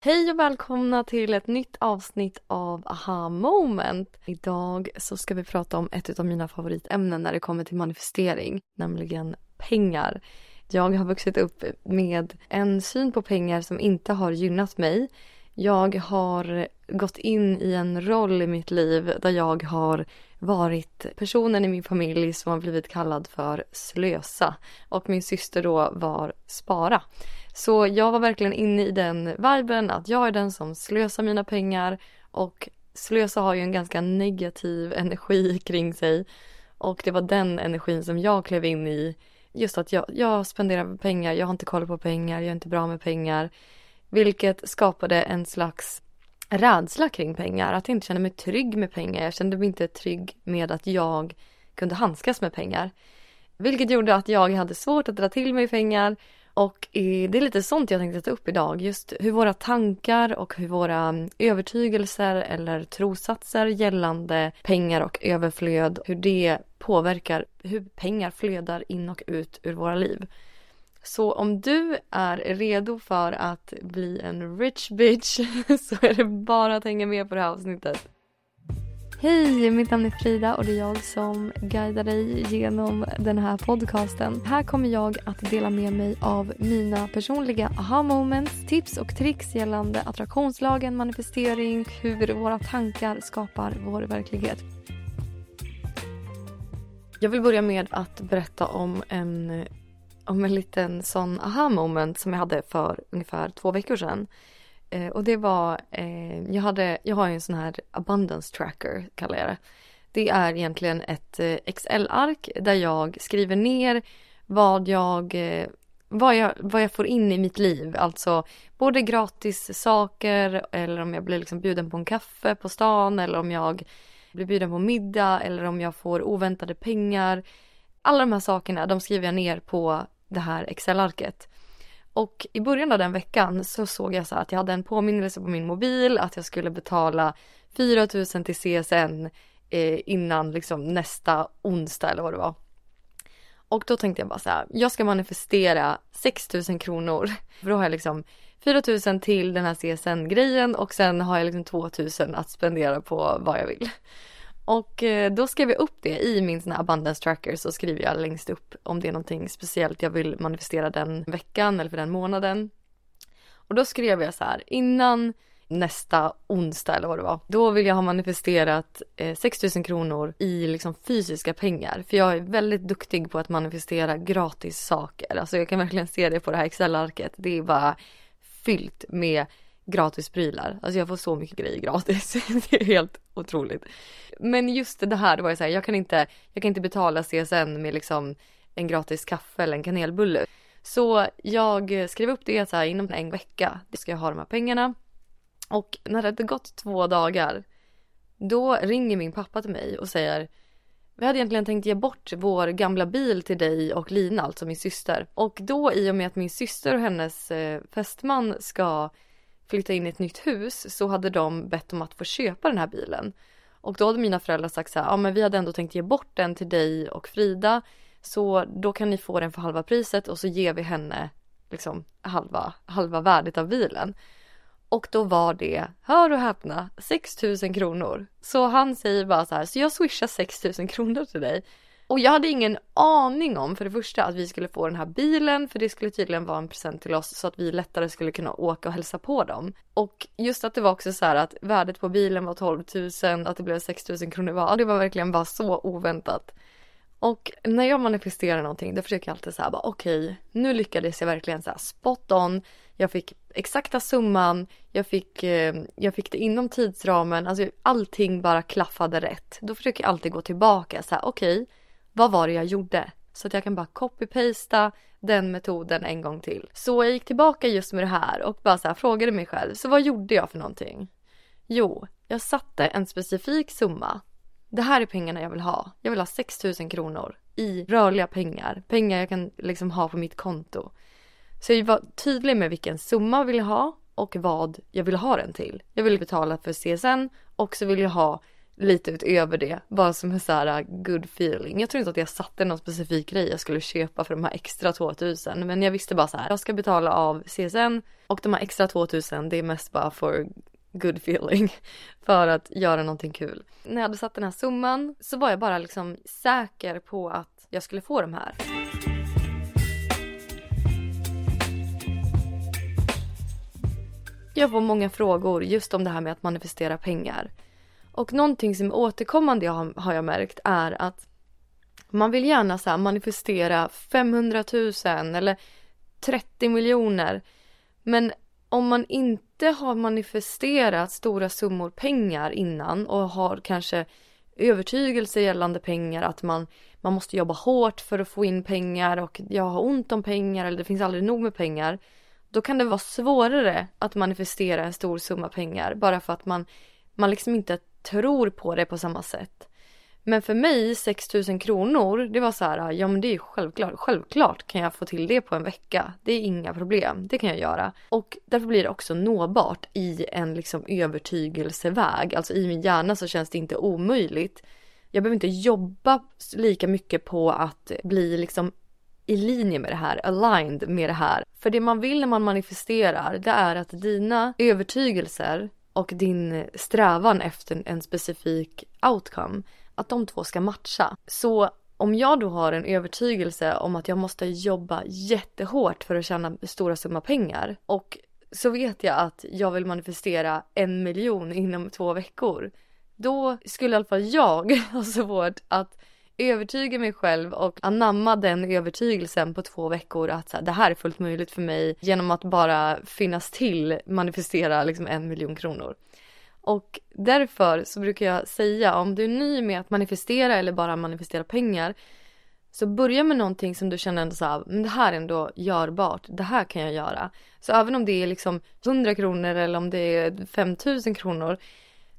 Hej och välkomna till ett nytt avsnitt av Aha Moment. Idag så ska vi prata om ett av mina favoritämnen när det kommer till manifestering, nämligen pengar. Jag har vuxit upp med en syn på pengar som inte har gynnat mig. Jag har gått in i en roll i mitt liv där jag har varit personen i min familj som har blivit kallad för slösa och min syster då var spara. Så jag var verkligen inne i den viben att jag är den som slösar mina pengar och slösa har ju en ganska negativ energi kring sig och det var den energin som jag klev in i. Just att jag, jag spenderar pengar, jag har inte koll på pengar, jag är inte bra med pengar. Vilket skapade en slags rädsla kring pengar, att jag inte kände mig trygg med pengar. Jag kände mig inte trygg med att jag kunde handskas med pengar. Vilket gjorde att jag hade svårt att dra till mig pengar och eh, det är lite sånt jag tänkte ta upp idag. Just hur våra tankar och hur våra mm, övertygelser eller trossatser gällande pengar och överflöd, hur det påverkar hur pengar flödar in och ut ur våra liv. Så om du är redo för att bli en rich bitch så är det bara att hänga med på det här avsnittet. Hej, mitt namn är Frida och det är jag som guidar dig genom den här podcasten. Här kommer jag att dela med mig av mina personliga aha moments, tips och tricks gällande attraktionslagen, manifestering, hur våra tankar skapar vår verklighet. Jag vill börja med att berätta om en, om en liten sån aha moment som jag hade för ungefär två veckor sedan. Eh, och det var, eh, jag, hade, jag har ju en sån här abundance tracker kallar jag det. Det är egentligen ett eh, Excel-ark där jag skriver ner vad jag, eh, vad jag, vad jag får in i mitt liv. Alltså både gratis saker eller om jag blir liksom bjuden på en kaffe på stan eller om jag blir bjuden på middag eller om jag får oväntade pengar. Alla de här sakerna, de skriver jag ner på det här Excel-arket. Och i början av den veckan så såg jag så att jag hade en påminnelse på min mobil att jag skulle betala 4000 till CSN eh, innan liksom nästa onsdag eller vad det var. Och då tänkte jag bara så här, jag ska manifestera 6000 kronor. För då har jag liksom 4000 till den här CSN-grejen och sen har jag liksom 2000 att spendera på vad jag vill. Och eh, då skrev jag upp det i min sån här abundance tracker så skriver jag längst upp om det är någonting speciellt jag vill manifestera den veckan eller för den månaden. Och då skrev jag så här innan nästa onsdag eller vad det var. Då vill jag ha manifesterat eh, 6000 kronor i liksom fysiska pengar. För jag är väldigt duktig på att manifestera gratis saker. Alltså jag kan verkligen se det på det här Excel-arket. Det är bara fyllt med gratis prylar. Alltså jag får så mycket grejer gratis. det är helt otroligt. Men just det här, det var ju så här, jag kan inte, jag kan inte betala CSN med liksom en gratis kaffe eller en kanelbulle. Så jag skrev upp det så här inom en vecka, det ska jag ha de här pengarna. Och när det hade gått två dagar, då ringer min pappa till mig och säger vi hade egentligen tänkt ge bort vår gamla bil till dig och Lina, alltså min syster. Och då i och med att min syster och hennes eh, fästman ska flytta in i ett nytt hus så hade de bett om att få köpa den här bilen. Och då hade mina föräldrar sagt så här, ja men vi hade ändå tänkt ge bort den till dig och Frida. Så då kan ni få den för halva priset och så ger vi henne liksom halva, halva värdet av bilen. Och då var det, hör och häpna, 6000 kronor. Så han säger bara så här, så jag swishar 6000 kronor till dig. Och jag hade ingen aning om för det första att vi skulle få den här bilen för det skulle tydligen vara en present till oss så att vi lättare skulle kunna åka och hälsa på dem. Och just att det var också så här att värdet på bilen var 12 000, att det blev 6 000 kronor var, det var verkligen bara så oväntat. Och när jag manifesterar någonting då försöker jag alltid säga bara okej, okay, nu lyckades jag verkligen så här spot on. Jag fick exakta summan, jag fick, eh, jag fick det inom tidsramen, alltså allting bara klaffade rätt. Då försöker jag alltid gå tillbaka så här okej, okay, vad var det jag gjorde? Så att jag kan bara copy-pasta den metoden en gång till. Så jag gick tillbaka just med det här och bara så här frågade mig själv, så vad gjorde jag för någonting? Jo, jag satte en specifik summa. Det här är pengarna jag vill ha. Jag vill ha 6 000 kronor i rörliga pengar. Pengar jag kan liksom ha på mitt konto. Så jag var tydlig med vilken summa jag ville ha och vad jag ville ha den till. Jag ville betala för CSN och så vill jag ha lite utöver det, bara som en så här uh, good feeling. Jag tror inte att jag satte någon specifik grej jag skulle köpa för de här extra 2000 men jag visste bara så här, jag ska betala av CSN och de här extra 2000 det är mest bara för good feeling för att göra någonting kul. När jag hade satt den här summan så var jag bara liksom säker på att jag skulle få de här. Jag får många frågor just om det här med att manifestera pengar. Och någonting som är återkommande jag har, jag märkt är att man vill gärna så manifestera 500 000 eller 30 miljoner. Men om man inte har manifesterat stora summor pengar innan och har kanske övertygelse gällande pengar att man, man måste jobba hårt för att få in pengar och jag har ont om pengar eller det finns aldrig nog med pengar. Då kan det vara svårare att manifestera en stor summa pengar bara för att man, man liksom inte tror på det på samma sätt. Men för mig, 6000 kronor, det var så här, ja men det är ju självklart, självklart kan jag få till det på en vecka. Det är inga problem, det kan jag göra. Och därför blir det också nåbart i en liksom övertygelseväg. Alltså i min hjärna så känns det inte omöjligt. Jag behöver inte jobba lika mycket på att bli liksom i linje med det här, aligned med det här. För det man vill när man manifesterar, det är att dina övertygelser och din strävan efter en specifik outcome, att de två ska matcha. Så om jag då har en övertygelse om att jag måste jobba jättehårt för att tjäna stora summa pengar och så vet jag att jag vill manifestera en miljon inom två veckor. Då skulle i alla fall jag ha svårt att övertyga mig själv och anamma den övertygelsen på två veckor att så här, det här är fullt möjligt för mig genom att bara finnas till manifestera liksom en miljon kronor. Och därför så brukar jag säga om du är ny med att manifestera eller bara manifestera pengar så börja med någonting som du känner ändå så här, men det här är ändå görbart, det här kan jag göra. Så även om det är liksom 100 kronor eller om det är 5000 kronor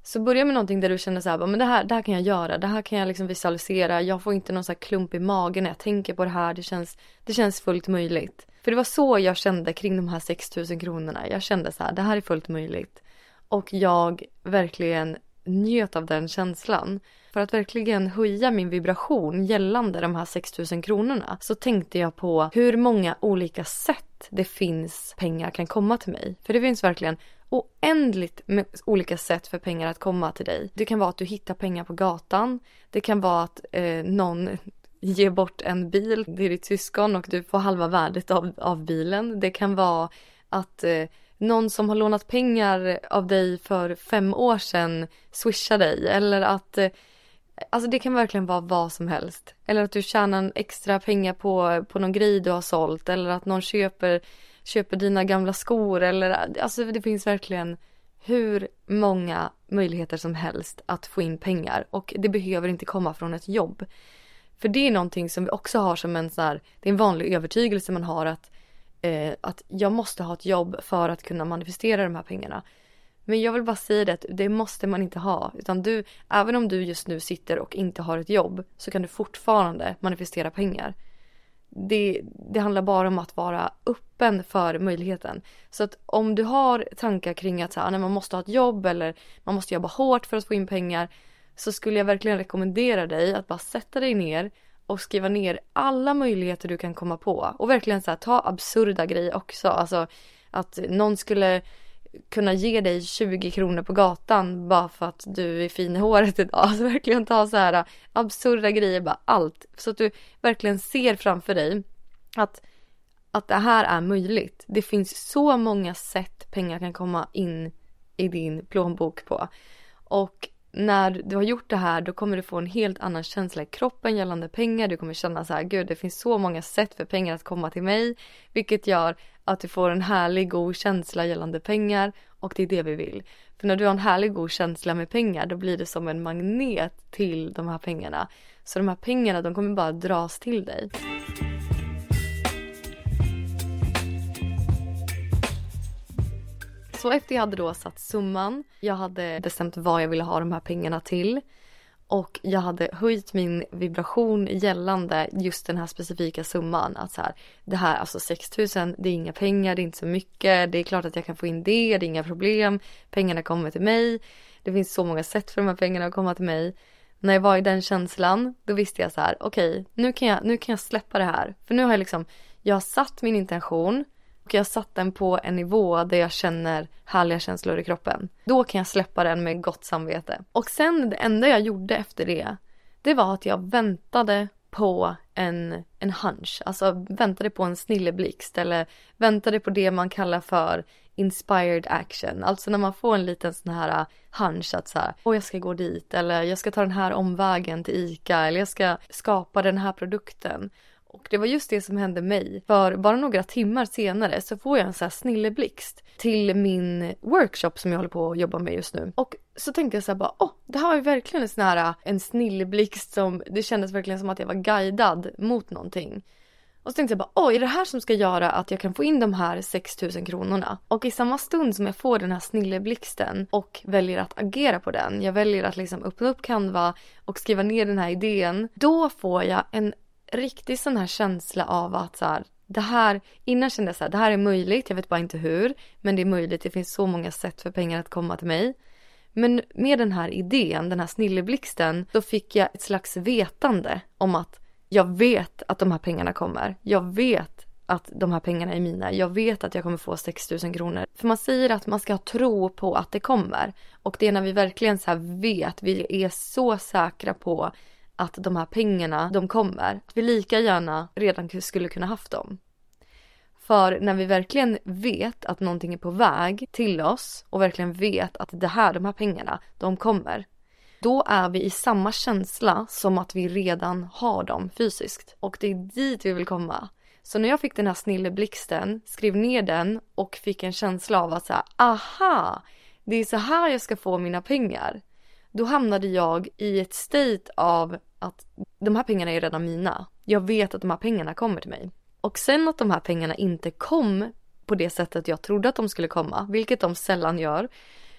så börja med någonting där du känner så här, men det här, det här kan jag göra, det här kan jag liksom visualisera, jag får inte någon så här klump i magen när jag tänker på det här, det känns, det känns fullt möjligt. För det var så jag kände kring de här 6000 kronorna, jag kände så här, det här är fullt möjligt. Och jag verkligen njöt av den känslan. För att verkligen höja min vibration gällande de här 6000 kronorna så tänkte jag på hur många olika sätt det finns pengar kan komma till mig. För det finns verkligen oändligt med olika sätt för pengar att komma till dig. Det kan vara att du hittar pengar på gatan. Det kan vara att eh, någon ger bort en bil till ditt syskon och du får halva värdet av, av bilen. Det kan vara att eh, någon som har lånat pengar av dig för fem år sedan swishar dig eller att eh, Alltså det kan verkligen vara vad som helst. Eller att du tjänar extra pengar på, på någon grej du har sålt eller att någon köper köper dina gamla skor eller alltså det finns verkligen hur många möjligheter som helst att få in pengar och det behöver inte komma från ett jobb. För det är någonting som vi också har som en så här, det är en vanlig övertygelse man har att, eh, att jag måste ha ett jobb för att kunna manifestera de här pengarna. Men jag vill bara säga det att det måste man inte ha. Utan du, även om du just nu sitter och inte har ett jobb så kan du fortfarande manifestera pengar det, det handlar bara om att vara öppen för möjligheten. Så att om du har tankar kring att så här, ah, man måste ha ett jobb eller man måste jobba hårt för att få in pengar så skulle jag verkligen rekommendera dig att bara sätta dig ner och skriva ner alla möjligheter du kan komma på och verkligen så här, ta absurda grejer också. Alltså att någon skulle kunna ge dig 20 kronor på gatan bara för att du är fin i håret idag. Alltså verkligen ta så här äh, absurda grejer, bara allt. Så att du verkligen ser framför dig att, att det här är möjligt. Det finns så många sätt pengar kan komma in i din plånbok på. Och när du har gjort det här då kommer du få en helt annan känsla i kroppen gällande pengar. Du kommer känna så här, gud det finns så många sätt för pengar att komma till mig. Vilket gör att du får en härlig god känsla gällande pengar och det är det vi vill. För när du har en härlig god känsla med pengar då blir det som en magnet till de här pengarna. Så de här pengarna de kommer bara dras till dig. Så efter jag hade då satt summan, jag hade bestämt vad jag ville ha de här pengarna till Och jag hade höjt min vibration gällande just den här specifika summan. Att så här, det här alltså 6000, det är inga pengar, det är inte så mycket. Det är klart att jag kan få in det, det är inga problem. Pengarna kommer till mig. Det finns så många sätt för de här pengarna att komma till mig. När jag var i den känslan, då visste jag så här, okej, okay, nu, kan jag, nu kan jag släppa det här. För nu har jag liksom, jag har satt min intention och jag har satt den på en nivå där jag känner härliga känslor i kroppen. Då kan jag släppa den med gott samvete. Och sen det enda jag gjorde efter det, det var att jag väntade på en, en hunch, alltså väntade på en snilleblixt eller väntade på det man kallar för inspired action. Alltså när man får en liten sån här äh, hunch att så här, åh jag ska gå dit eller jag ska ta den här omvägen till ICA eller jag ska skapa den här produkten. Och det var just det som hände mig. För bara några timmar senare så får jag en sån här snilleblixt till min workshop som jag håller på att jobba med just nu. Och så tänkte jag så här bara, åh, det här var ju verkligen en sån här en snilleblixt som, det kändes verkligen som att jag var guidad mot någonting. Och så tänkte jag bara, oj, är det här som ska göra att jag kan få in de här 6000 kronorna? Och i samma stund som jag får den här snilleblixten och väljer att agera på den, jag väljer att liksom öppna upp Canva och skriva ner den här idén, då får jag en riktig sån här känsla av att så här, det här, innan kände jag så här, det här är möjligt, jag vet bara inte hur, men det är möjligt, det finns så många sätt för pengar att komma till mig. Men med den här idén, den här snilleblixten, då fick jag ett slags vetande om att jag vet att de här pengarna kommer. Jag vet att de här pengarna är mina. Jag vet att jag kommer få 6 000 kronor. För man säger att man ska ha tro på att det kommer. Och det är när vi verkligen så vet, vi är så säkra på att de här pengarna, de kommer. Att vi lika gärna redan skulle kunna haft dem. För när vi verkligen vet att någonting är på väg till oss och verkligen vet att det här, de här pengarna, de kommer. Då är vi i samma känsla som att vi redan har dem fysiskt. Och det är dit vi vill komma. Så när jag fick den här snilleblixten, skrev ner den och fick en känsla av att säga aha, det är så här jag ska få mina pengar. Då hamnade jag i ett state av att de här pengarna är redan mina. Jag vet att de här pengarna kommer till mig. Och sen att de här pengarna inte kom på det sättet jag trodde att de skulle komma, vilket de sällan gör,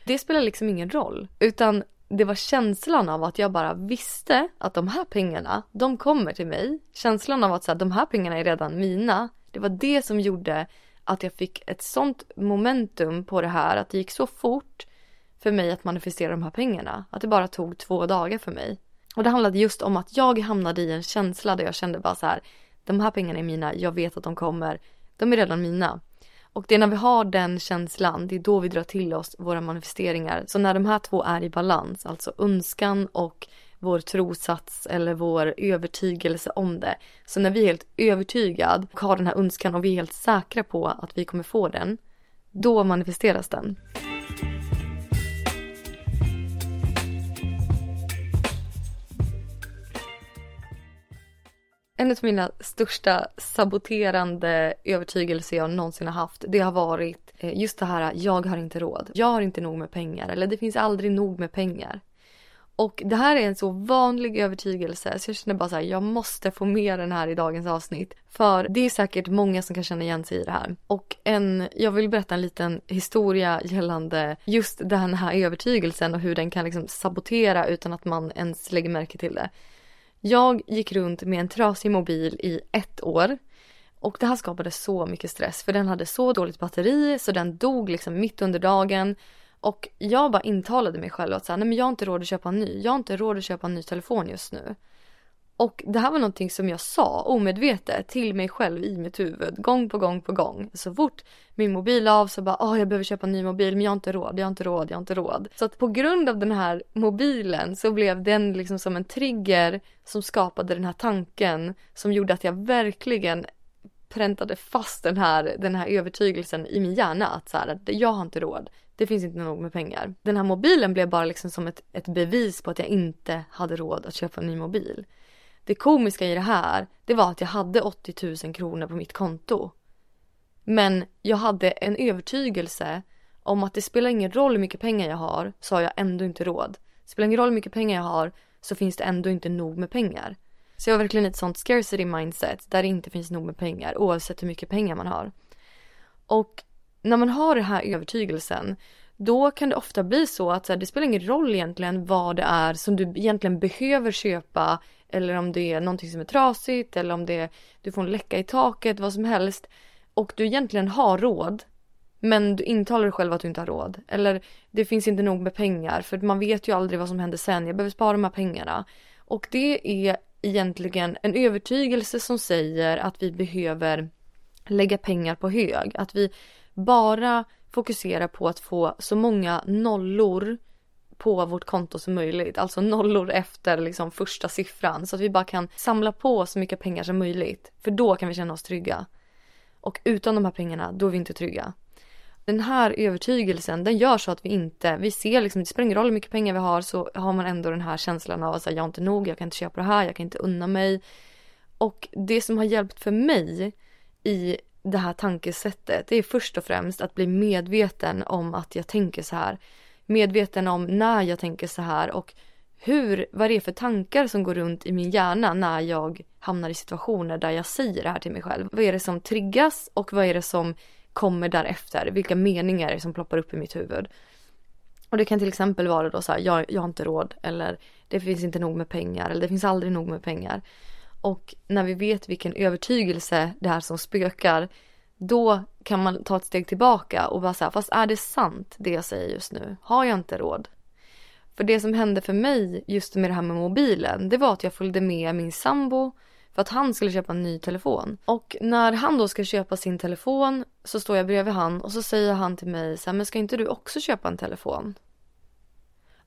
det spelar liksom ingen roll. Utan det var känslan av att jag bara visste att de här pengarna, de kommer till mig. Känslan av att så här, de här pengarna är redan mina. Det var det som gjorde att jag fick ett sånt momentum på det här, att det gick så fort för mig att manifestera de här pengarna. Att det bara tog två dagar för mig. Och det handlade just om att jag hamnade i en känsla där jag kände bara så här, de här pengarna är mina, jag vet att de kommer, de är redan mina. Och det är när vi har den känslan, det är då vi drar till oss våra manifesteringar. Så när de här två är i balans, alltså önskan och vår trosats eller vår övertygelse om det. Så när vi är helt övertygad och har den här önskan och vi är helt säkra på att vi kommer få den, då manifesteras den. En av mina största saboterande övertygelser jag någonsin har haft, det har varit eh, just det här, jag har inte råd. Jag har inte nog med pengar, eller det finns aldrig nog med pengar. Och det här är en så vanlig övertygelse så jag känner bara så här, jag måste få med den här i dagens avsnitt. För det är säkert många som kan känna igen sig i det här. Och en, jag vill berätta en liten historia gällande just den här övertygelsen och hur den kan liksom sabotera utan att man ens lägger märke till det. Jag gick runt med en trasig mobil i ett år. Och det här skapade så mycket stress för den hade så dåligt batteri så den dog liksom mitt under dagen. Och jag bara intalade mig själv att så här, nej men jag har inte råd att köpa en ny. Jag har inte råd att köpa en ny telefon just nu. Och det här var någonting som jag sa omedvetet till mig själv i mitt huvud gång på gång på gång. Så fort min mobil av så bara, åh jag behöver köpa en ny mobil men jag har inte råd, jag har inte råd, jag har inte råd. Så att på grund av den här mobilen så blev den liksom som en trigger som skapade den här tanken som gjorde att jag verkligen präntade fast den här, den här övertygelsen i min hjärna att så här, att jag har inte råd. Det finns inte nog med pengar. Den här mobilen blev bara liksom som ett, ett bevis på att jag inte hade råd att köpa en ny mobil. Det komiska i det här, det var att jag hade 80 000 kronor på mitt konto. Men jag hade en övertygelse om att det spelar ingen roll hur mycket pengar jag har så har jag ändå inte råd. Det spelar ingen roll hur mycket pengar jag har så finns det ändå inte nog med pengar. Så jag har verkligen ett sånt scarcity mindset där det inte finns nog med pengar oavsett hur mycket pengar man har. Och när man har den här övertygelsen då kan det ofta bli så att så här, det spelar ingen roll egentligen vad det är som du egentligen behöver köpa eller om det är någonting som är trasigt eller om det är, du får en läcka i taket, vad som helst och du egentligen har råd men du intalar dig själv att du inte har råd. Eller det finns inte nog med pengar för man vet ju aldrig vad som händer sen. Jag behöver spara de här pengarna. Och det är egentligen en övertygelse som säger att vi behöver lägga pengar på hög. Att vi bara fokuserar på att få så många nollor på vårt konto som möjligt. Alltså nollor efter liksom första siffran. Så att vi bara kan samla på så mycket pengar som möjligt. För då kan vi känna oss trygga. Och utan de här pengarna, då är vi inte trygga den här övertygelsen den gör så att vi inte, vi ser liksom, det spelar ingen roll hur mycket pengar vi har så har man ändå den här känslan av att säga jag har inte nog, jag kan inte köpa det här, jag kan inte unna mig. Och det som har hjälpt för mig i det här tankesättet, det är först och främst att bli medveten om att jag tänker så här. Medveten om när jag tänker så här och hur, vad det är för tankar som går runt i min hjärna när jag hamnar i situationer där jag säger det här till mig själv. Vad är det som triggas och vad är det som kommer därefter, vilka meningar som ploppar upp i mitt huvud. Och det kan till exempel vara då så här, jag, jag har inte råd eller det finns inte nog med pengar eller det finns aldrig nog med pengar. Och när vi vet vilken övertygelse det är som spökar, då kan man ta ett steg tillbaka och bara säga, fast är det sant det jag säger just nu? Har jag inte råd? För det som hände för mig just med det här med mobilen, det var att jag följde med min sambo för att han skulle köpa en ny telefon. Och när han då ska köpa sin telefon så står jag bredvid han och så säger han till mig så här, men ska inte du också köpa en telefon?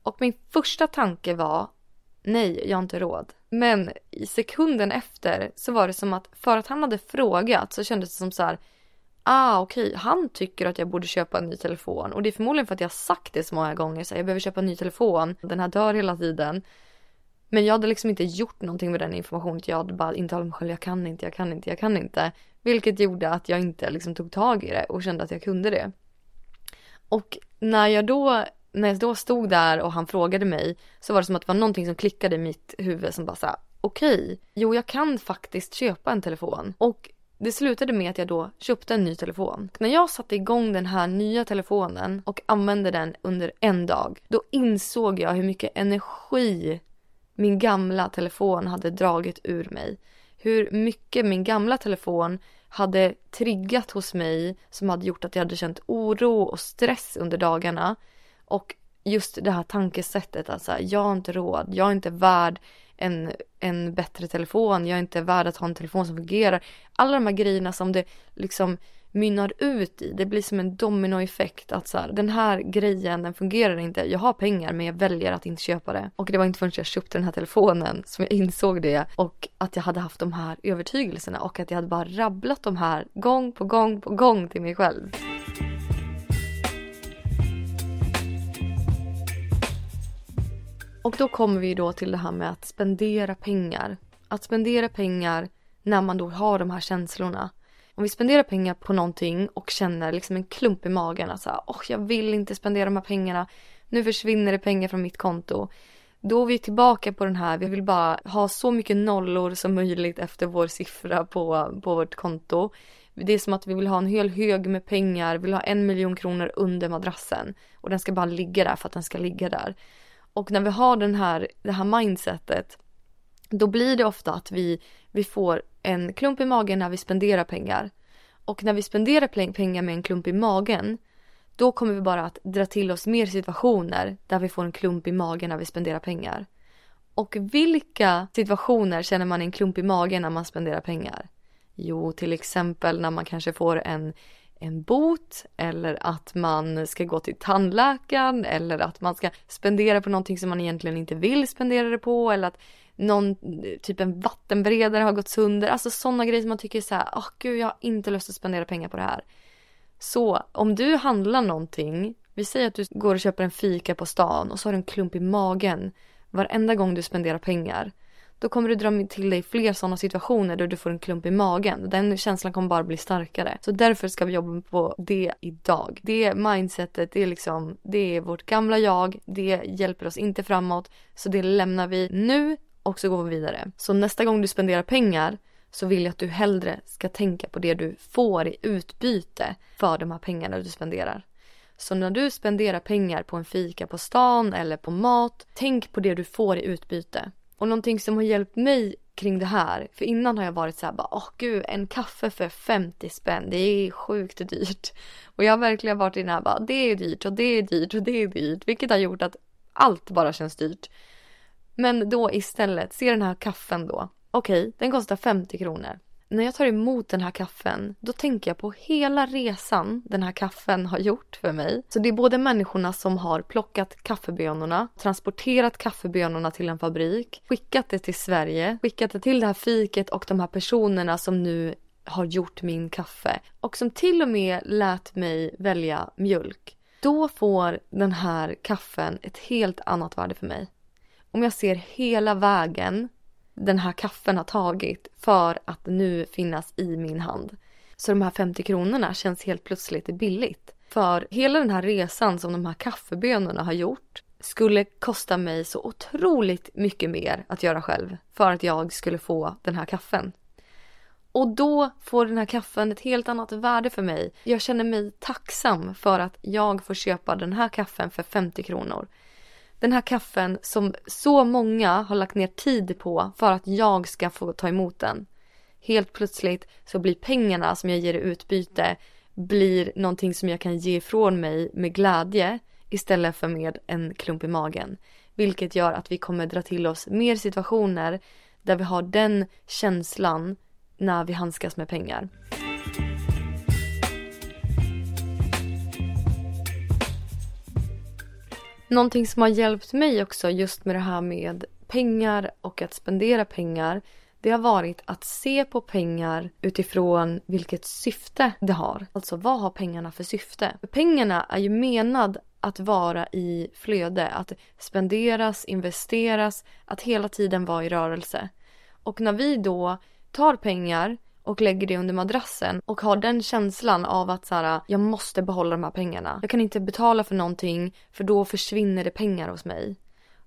Och min första tanke var nej, jag har inte råd. Men i sekunden efter så var det som att för att han hade frågat så kändes det som så här ah okej, okay. han tycker att jag borde köpa en ny telefon och det är förmodligen för att jag har sagt det så många gånger så här, jag behöver köpa en ny telefon, den här dör hela tiden. Men jag hade liksom inte gjort någonting med den informationen. Jag hade bara intalat mig själv, jag kan inte, jag kan inte, jag kan inte. Vilket gjorde att jag inte liksom tog tag i det och kände att jag kunde det. Och när jag då, när jag då stod där och han frågade mig så var det som att det var någonting som klickade i mitt huvud som bara sa okej, okay, jo jag kan faktiskt köpa en telefon. Och det slutade med att jag då köpte en ny telefon. När jag satte igång den här nya telefonen och använde den under en dag, då insåg jag hur mycket energi min gamla telefon hade dragit ur mig. Hur mycket min gamla telefon hade triggat hos mig som hade gjort att jag hade känt oro och stress under dagarna. Och just det här tankesättet att alltså, jag har inte råd, jag är inte värd en, en bättre telefon, jag är inte värd att ha en telefon som fungerar. Alla de här grejerna som det liksom mynnar ut i. Det blir som en dominoeffekt att så här, den här grejen den fungerar inte. Jag har pengar men jag väljer att inte köpa det. Och det var inte förrän jag köpte den här telefonen som jag insåg det och att jag hade haft de här övertygelserna och att jag hade bara rabblat de här gång på gång på gång till mig själv. Och då kommer vi då till det här med att spendera pengar. Att spendera pengar när man då har de här känslorna. Om vi spenderar pengar på någonting och känner liksom en klump i magen att så oh, jag vill inte spendera de här pengarna. Nu försvinner det pengar från mitt konto. Då är vi tillbaka på den här, vi vill bara ha så mycket nollor som möjligt efter vår siffra på, på vårt konto. Det är som att vi vill ha en hel hög med pengar, vill ha en miljon kronor under madrassen. Och den ska bara ligga där för att den ska ligga där. Och när vi har den här, det här mindsetet, då blir det ofta att vi, vi får en klump i magen när vi spenderar pengar. Och när vi spenderar pengar med en klump i magen, då kommer vi bara att dra till oss mer situationer där vi får en klump i magen när vi spenderar pengar. Och vilka situationer känner man en klump i magen när man spenderar pengar? Jo, till exempel när man kanske får en, en bot eller att man ska gå till tandläkaren eller att man ska spendera på någonting som man egentligen inte vill spendera det på eller att någon, typ en vattenberedare har gått sönder. Alltså sådana grejer som man tycker är så här, åh oh, gud jag har inte lust att spendera pengar på det här. Så om du handlar någonting, vi säger att du går och köper en fika på stan och så har du en klump i magen varenda gång du spenderar pengar. Då kommer du dra till dig fler sådana situationer där du får en klump i magen. Den känslan kommer bara bli starkare. Så därför ska vi jobba på det idag. Det mindsetet, det är liksom, det är vårt gamla jag. Det hjälper oss inte framåt. Så det lämnar vi nu och så går vi vidare. Så nästa gång du spenderar pengar så vill jag att du hellre ska tänka på det du får i utbyte för de här pengarna du spenderar. Så när du spenderar pengar på en fika på stan eller på mat, tänk på det du får i utbyte. Och någonting som har hjälpt mig kring det här, för innan har jag varit så här bara, åh gud, en kaffe för 50 spänn, det är sjukt dyrt. Och jag har verkligen varit i den här bara, det är dyrt och det är dyrt och det är dyrt, vilket har gjort att allt bara känns dyrt. Men då istället, se den här kaffen då. Okej, okay, den kostar 50 kronor när jag tar emot den här kaffen, då tänker jag på hela resan den här kaffen har gjort för mig. Så det är både människorna som har plockat kaffebönorna, transporterat kaffebönorna till en fabrik, skickat det till Sverige, skickat det till det här fiket och de här personerna som nu har gjort min kaffe och som till och med lät mig välja mjölk. Då får den här kaffen ett helt annat värde för mig. Om jag ser hela vägen den här kaffen har tagit för att nu finnas i min hand. Så de här 50 kronorna känns helt plötsligt billigt. För hela den här resan som de här kaffebönorna har gjort skulle kosta mig så otroligt mycket mer att göra själv för att jag skulle få den här kaffen. Och då får den här kaffen ett helt annat värde för mig. Jag känner mig tacksam för att jag får köpa den här kaffen för 50 kronor den här kaffen som så många har lagt ner tid på för att jag ska få ta emot den. Helt plötsligt så blir pengarna som jag ger i utbyte blir någonting som jag kan ge ifrån mig med glädje istället för med en klump i magen. Vilket gör att vi kommer dra till oss mer situationer där vi har den känslan när vi handskas med pengar. Någonting som har hjälpt mig också just med det här med pengar och att spendera pengar det har varit att se på pengar utifrån vilket syfte det har. Alltså vad har pengarna för syfte? Pengarna är ju menad att vara i flöde, att spenderas, investeras, att hela tiden vara i rörelse. Och när vi då tar pengar och lägger det under madrassen och har den känslan av att så här, jag måste behålla de här pengarna. Jag kan inte betala för någonting för då försvinner det pengar hos mig.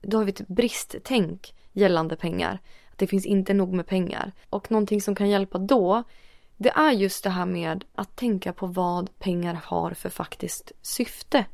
Då har vi ett bristtänk gällande pengar. Att det finns inte nog med pengar. Och någonting som kan hjälpa då det är just det här med att tänka på vad pengar har för faktiskt syfte.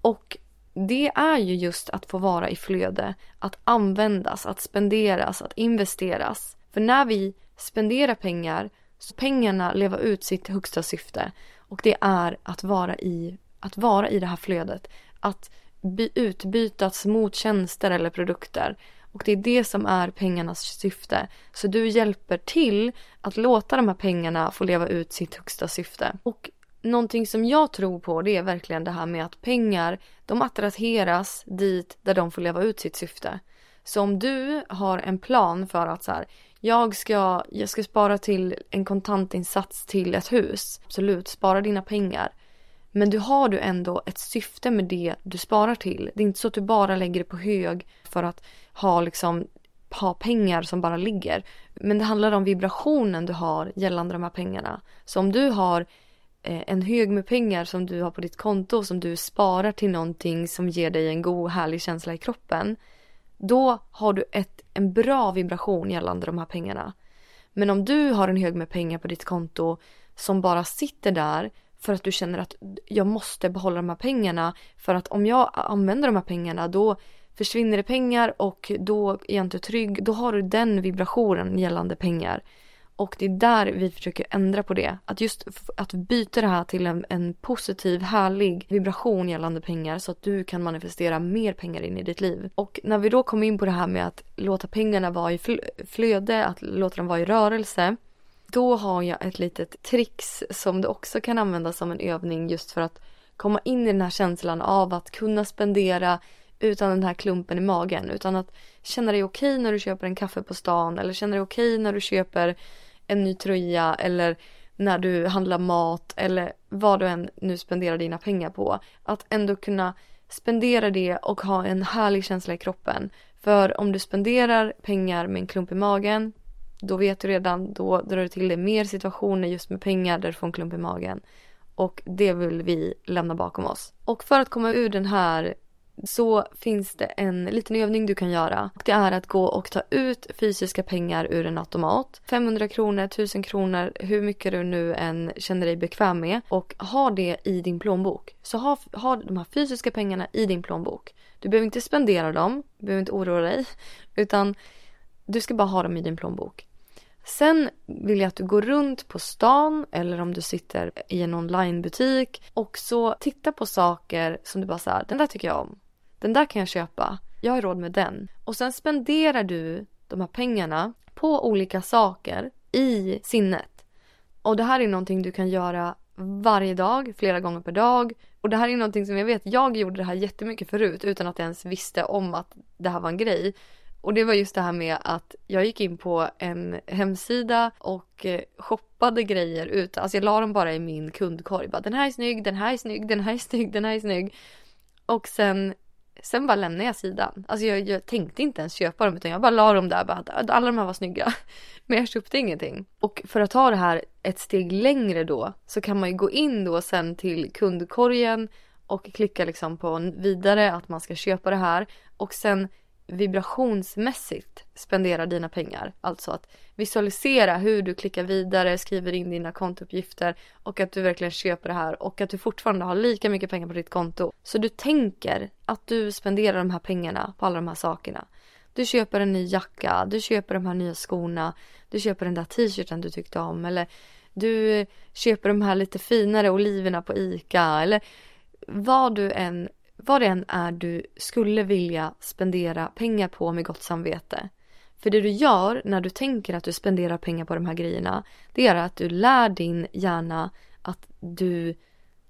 Och det är ju just att få vara i flöde, att användas, att spenderas, att investeras. För när vi spendera pengar så pengarna leva ut sitt högsta syfte och det är att vara i, att vara i det här flödet. Att by, utbytas mot tjänster eller produkter. Och det är det som är pengarnas syfte. Så du hjälper till att låta de här pengarna få leva ut sitt högsta syfte. Och någonting som jag tror på det är verkligen det här med att pengar de attraheras dit där de får leva ut sitt syfte. Så om du har en plan för att så här, jag ska, jag ska spara till en kontantinsats till ett hus. Absolut, spara dina pengar. Men du har du ändå ett syfte med det du sparar till. Det är inte så att du bara lägger det på hög för att ha liksom ha pengar som bara ligger. Men det handlar om vibrationen du har gällande de här pengarna. Så om du har eh, en hög med pengar som du har på ditt konto som du sparar till någonting som ger dig en god härlig känsla i kroppen då har du ett, en bra vibration gällande de här pengarna. Men om du har en hög med pengar på ditt konto som bara sitter där för att du känner att jag måste behålla de här pengarna för att om jag använder de här pengarna då försvinner det pengar och då är jag inte trygg. Då har du den vibrationen gällande pengar. Och det är där vi försöker ändra på det. Att just att byta det här till en, en, positiv, härlig vibration gällande pengar så att du kan manifestera mer pengar in i ditt liv. Och när vi då kom in på det här med att låta pengarna vara i flöde, att låta dem vara i rörelse. Då har jag ett litet trix som du också kan använda som en övning just för att komma in i den här känslan av att kunna spendera utan den här klumpen i magen. Utan att känna dig okej när du köper en kaffe på stan eller känna dig okej när du köper en ny tröja eller när du handlar mat eller vad du än nu spenderar dina pengar på. Att ändå kunna spendera det och ha en härlig känsla i kroppen. För om du spenderar pengar med en klump i magen då vet du redan, då drar du till dig mer situationer just med pengar där du får en klump i magen. Och det vill vi lämna bakom oss. Och för att komma ur den här så finns det en liten övning du kan göra. Det är att gå och ta ut fysiska pengar ur en automat. 500 kronor, 1000 kronor, hur mycket du nu än känner dig bekväm med. Och ha det i din plånbok. Så ha, ha de här fysiska pengarna i din plånbok. Du behöver inte spendera dem, du behöver inte oroa dig. Utan du ska bara ha dem i din plånbok. Sen vill jag att du går runt på stan eller om du sitter i en onlinebutik och så titta på saker som du bara säger, den där tycker jag om. Den där kan jag köpa. Jag har råd med den. Och sen spenderar du de här pengarna på olika saker i sinnet. Och det här är någonting du kan göra varje dag, flera gånger per dag. Och det här är någonting som jag vet, jag gjorde det här jättemycket förut utan att jag ens visste om att det här var en grej. Och det var just det här med att jag gick in på en hemsida och eh, shoppade grejer ut. Alltså jag la dem bara i min kundkorg. Bara, den här är snygg, den här är snygg, den här är snygg, den här är snygg. Och sen, sen bara lämnade jag sidan. Alltså jag, jag tänkte inte ens köpa dem utan jag bara la dem där. Bara, alla de här var snygga. Men jag köpte ingenting. Och för att ta det här ett steg längre då så kan man ju gå in då sen till kundkorgen och klicka liksom på vidare att man ska köpa det här. Och sen vibrationsmässigt spendera dina pengar. Alltså att visualisera hur du klickar vidare, skriver in dina kontouppgifter och att du verkligen köper det här och att du fortfarande har lika mycket pengar på ditt konto. Så du tänker att du spenderar de här pengarna på alla de här sakerna. Du köper en ny jacka, du köper de här nya skorna, du köper den där t-shirten du tyckte om eller du köper de här lite finare oliverna på ICA eller vad du än vad det än är du skulle vilja spendera pengar på med gott samvete. För det du gör när du tänker att du spenderar pengar på de här grejerna, det är att du lär din hjärna att du,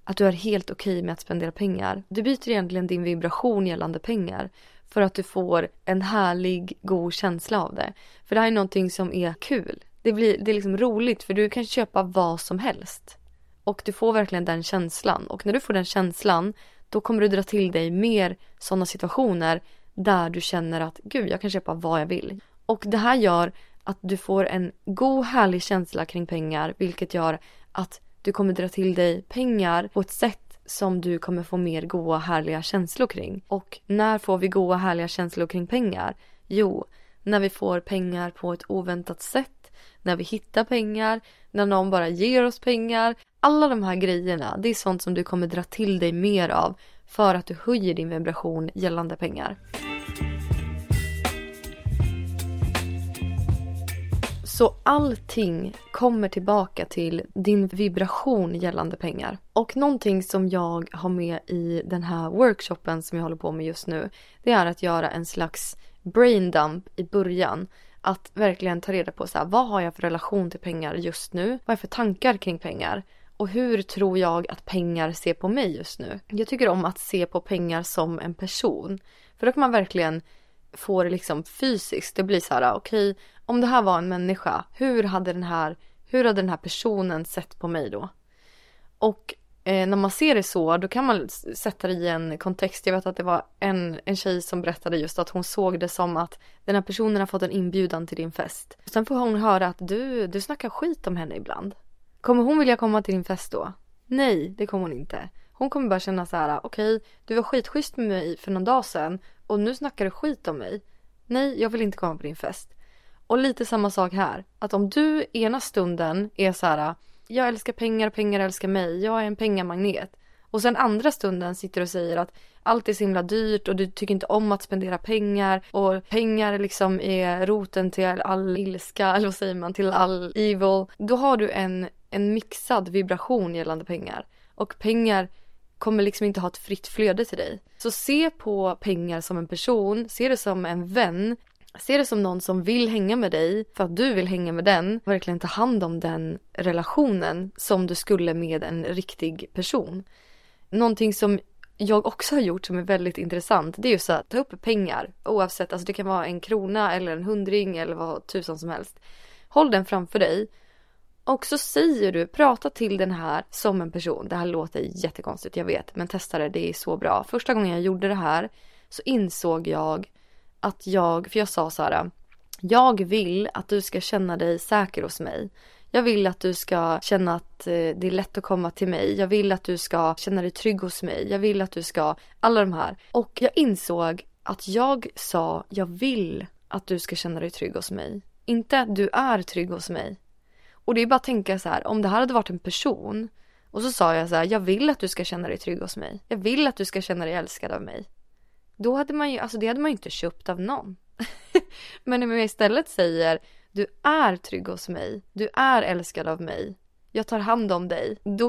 att du är helt okej okay med att spendera pengar. Du byter egentligen din vibration gällande pengar för att du får en härlig, god känsla av det. För det här är någonting som är kul. Det, blir, det är liksom roligt för du kan köpa vad som helst. Och du får verkligen den känslan. Och när du får den känslan då kommer du dra till dig mer sådana situationer där du känner att gud, jag kan köpa vad jag vill. Och det här gör att du får en god härlig känsla kring pengar vilket gör att du kommer dra till dig pengar på ett sätt som du kommer få mer goda härliga känslor kring. Och när får vi goda härliga känslor kring pengar? Jo, när vi får pengar på ett oväntat sätt, när vi hittar pengar, när någon bara ger oss pengar, alla de här grejerna, det är sånt som du kommer dra till dig mer av för att du höjer din vibration gällande pengar. Så allting kommer tillbaka till din vibration gällande pengar. Och någonting som jag har med i den här workshopen som jag håller på med just nu, det är att göra en slags brain dump i början. Att verkligen ta reda på så här, vad har jag för relation till pengar just nu? Vad har jag för tankar kring pengar? Och hur tror jag att pengar ser på mig just nu? Jag tycker om att se på pengar som en person. För då kan man verkligen få det liksom fysiskt. Det blir så här, okej, okay, om det här var en människa, hur hade den här, hur hade den här personen sett på mig då? Och eh, när man ser det så, då kan man sätta det i en kontext. Jag vet att det var en, en tjej som berättade just att hon såg det som att den här personen har fått en inbjudan till din fest. Sen får hon höra att du, du snackar skit om henne ibland. Kommer hon vilja komma till din fest då? Nej, det kommer hon inte. Hon kommer bara känna så här: okej, okay, du var skitschysst med mig för någon dag sedan och nu snackar du skit om mig. Nej, jag vill inte komma på din fest. Och lite samma sak här. Att om du ena stunden är så här, jag älskar pengar, och pengar älskar mig, jag är en pengamagnet. Och sen andra stunden sitter du och säger att allt är så himla dyrt och du tycker inte om att spendera pengar och pengar liksom är roten till all ilska, eller vad säger man, till all evil. Då har du en en mixad vibration gällande pengar. Och pengar kommer liksom inte ha ett fritt flöde till dig. Så se på pengar som en person, se det som en vän, se det som någon som vill hänga med dig för att du vill hänga med den. Verkligen ta hand om den relationen som du skulle med en riktig person. Någonting som jag också har gjort som är väldigt intressant det är just att ta upp pengar oavsett, alltså det kan vara en krona eller en hundring eller vad tusan som helst. Håll den framför dig och så säger du, prata till den här som en person. Det här låter jättekonstigt, jag vet, men testa det, det är så bra. Första gången jag gjorde det här så insåg jag att jag, för jag sa så här, jag vill att du ska känna dig säker hos mig. Jag vill att du ska känna att eh, det är lätt att komma till mig. Jag vill att du ska känna dig trygg hos mig. Jag vill att du ska, alla de här. Och jag insåg att jag sa, jag vill att du ska känna dig trygg hos mig. Inte att du är trygg hos mig. Och det är bara att tänka så här, om det här hade varit en person och så sa jag så här, jag vill att du ska känna dig trygg hos mig. Jag vill att du ska känna dig älskad av mig. Då hade man ju, alltså det hade man ju inte köpt av någon. Men om jag istället säger, du är trygg hos mig, du är älskad av mig, jag tar hand om dig. Då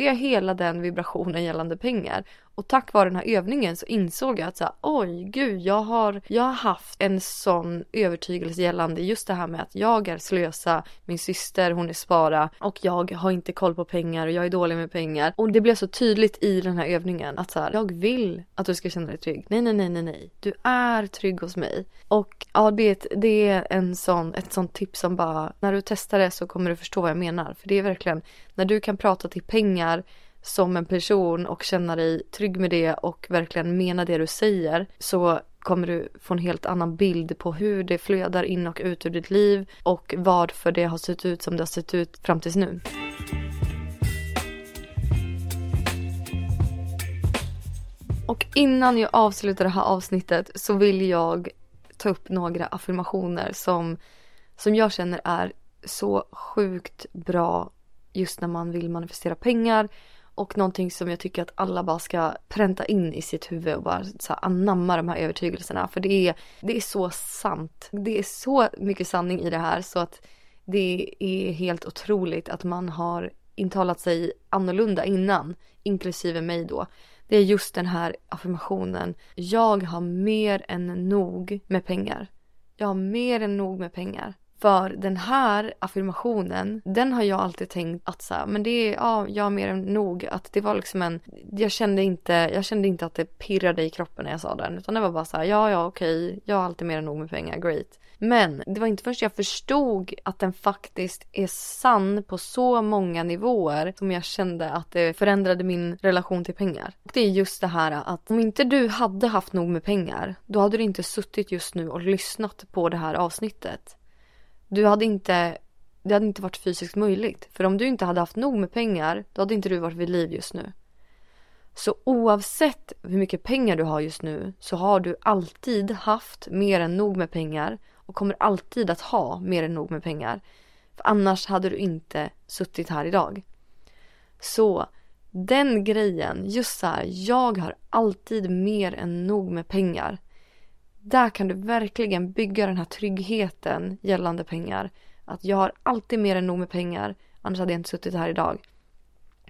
jag hela den vibrationen gällande pengar. Och tack vare den här övningen så insåg jag att så här, oj gud, jag har, jag har haft en sån övertygelse gällande just det här med att jag är slösa, min syster hon är spara och jag har inte koll på pengar och jag är dålig med pengar. Och det blev så tydligt i den här övningen att så här, jag vill att du ska känna dig trygg. Nej, nej, nej, nej, nej. Du är trygg hos mig. Och ja, det, det är en sån, ett sånt tips som bara, när du testar det så kommer du förstå vad jag menar. För det är verkligen, när du kan prata till pengar som en person och känna dig trygg med det och verkligen mena det du säger så kommer du få en helt annan bild på hur det flödar in och ut ur ditt liv och varför det har sett ut som det har sett ut fram tills nu. Och innan jag avslutar det här avsnittet så vill jag ta upp några affirmationer som, som jag känner är så sjukt bra just när man vill manifestera pengar och någonting som jag tycker att alla bara ska pränta in i sitt huvud och bara så här, anamma de här övertygelserna. För det är, det är så sant. Det är så mycket sanning i det här så att det är helt otroligt att man har intalat sig annorlunda innan, inklusive mig då. Det är just den här affirmationen. Jag har mer än nog med pengar. Jag har mer än nog med pengar. För den här affirmationen, den har jag alltid tänkt att så här, men det är, ja, jag har mer än nog. Att det var liksom en, jag kände inte, jag kände inte att det pirrade i kroppen när jag sa den. Utan det var bara så här, ja, ja, okej, jag har alltid mer än nog med pengar, great. Men det var inte först jag förstod att den faktiskt är sann på så många nivåer som jag kände att det förändrade min relation till pengar. Och det är just det här att om inte du hade haft nog med pengar, då hade du inte suttit just nu och lyssnat på det här avsnittet. Du hade inte, det hade inte varit fysiskt möjligt. För om du inte hade haft nog med pengar, då hade inte du varit vid liv just nu. Så oavsett hur mycket pengar du har just nu så har du alltid haft mer än nog med pengar och kommer alltid att ha mer än nog med pengar. För annars hade du inte suttit här idag. Så den grejen, just så här, jag har alltid mer än nog med pengar. Där kan du verkligen bygga den här tryggheten gällande pengar. Att jag har alltid mer än nog med pengar, annars hade jag inte suttit här idag.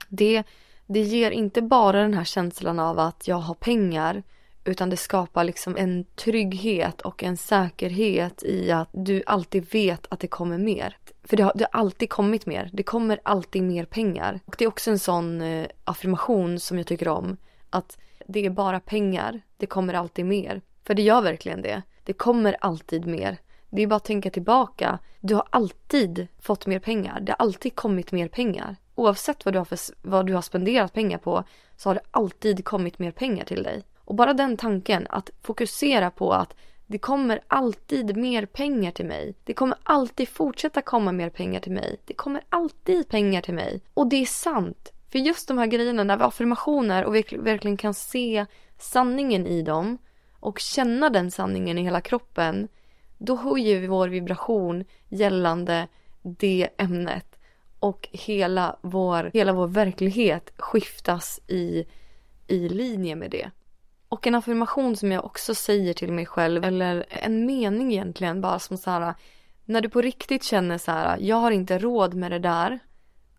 Det, det ger inte bara den här känslan av att jag har pengar utan det skapar liksom en trygghet och en säkerhet i att du alltid vet att det kommer mer. För det har, det har alltid kommit mer. Det kommer alltid mer pengar. Och det är också en sån eh, affirmation som jag tycker om. Att det är bara pengar. Det kommer alltid mer. För det gör verkligen det. Det kommer alltid mer. Det är bara att tänka tillbaka. Du har alltid fått mer pengar. Det har alltid kommit mer pengar. Oavsett vad du har, för, vad du har spenderat pengar på så har det alltid kommit mer pengar till dig. Och bara den tanken att fokusera på att det kommer alltid mer pengar till mig. Det kommer alltid fortsätta komma mer pengar till mig. Det kommer alltid pengar till mig. Och det är sant. För just de här grejerna, när vi har affirmationer och vi verkligen kan se sanningen i dem och känna den sanningen i hela kroppen, då höjer vi vår vibration gällande det ämnet och hela vår, hela vår verklighet skiftas i, i linje med det. Och en affirmation som jag också säger till mig själv, eller en mening egentligen, bara som så här, när du på riktigt känner så här, jag har inte råd med det där,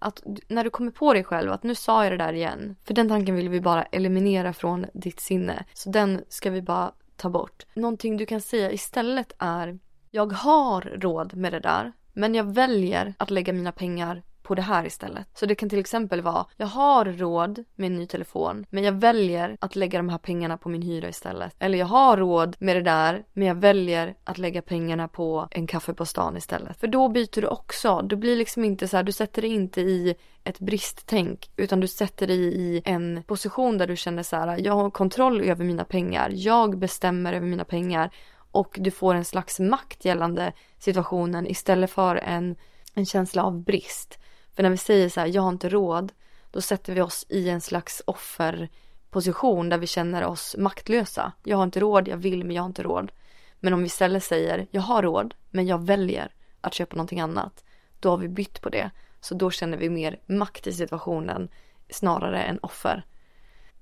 att när du kommer på dig själv att nu sa jag det där igen. För den tanken vill vi bara eliminera från ditt sinne. Så den ska vi bara ta bort. Någonting du kan säga istället är jag har råd med det där men jag väljer att lägga mina pengar på det här istället. Så det kan till exempel vara, jag har råd med en ny telefon men jag väljer att lägga de här pengarna på min hyra istället. Eller jag har råd med det där men jag väljer att lägga pengarna på en kaffe på stan istället. För då byter du också. Du blir liksom inte så här, du sätter dig inte i ett bristtänk utan du sätter dig i en position där du känner så här, jag har kontroll över mina pengar. Jag bestämmer över mina pengar och du får en slags makt gällande situationen istället för en en känsla av brist. För när vi säger så här, jag har inte råd, då sätter vi oss i en slags offerposition där vi känner oss maktlösa. Jag har inte råd, jag vill men jag har inte råd. Men om vi istället säger, jag har råd men jag väljer att köpa någonting annat. Då har vi bytt på det. Så då känner vi mer makt i situationen snarare än offer.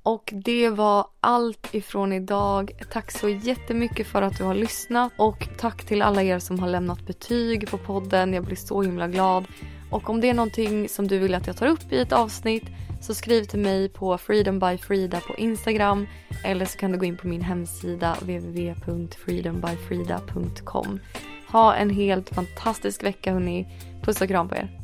Och det var allt ifrån idag. Tack så jättemycket för att du har lyssnat och tack till alla er som har lämnat betyg på podden. Jag blir så himla glad. Och om det är någonting som du vill att jag tar upp i ett avsnitt så skriv till mig på Freedom by Frida på Instagram eller så kan du gå in på min hemsida www.freedombyfrida.com. Ha en helt fantastisk vecka hörni. Puss och kram på er.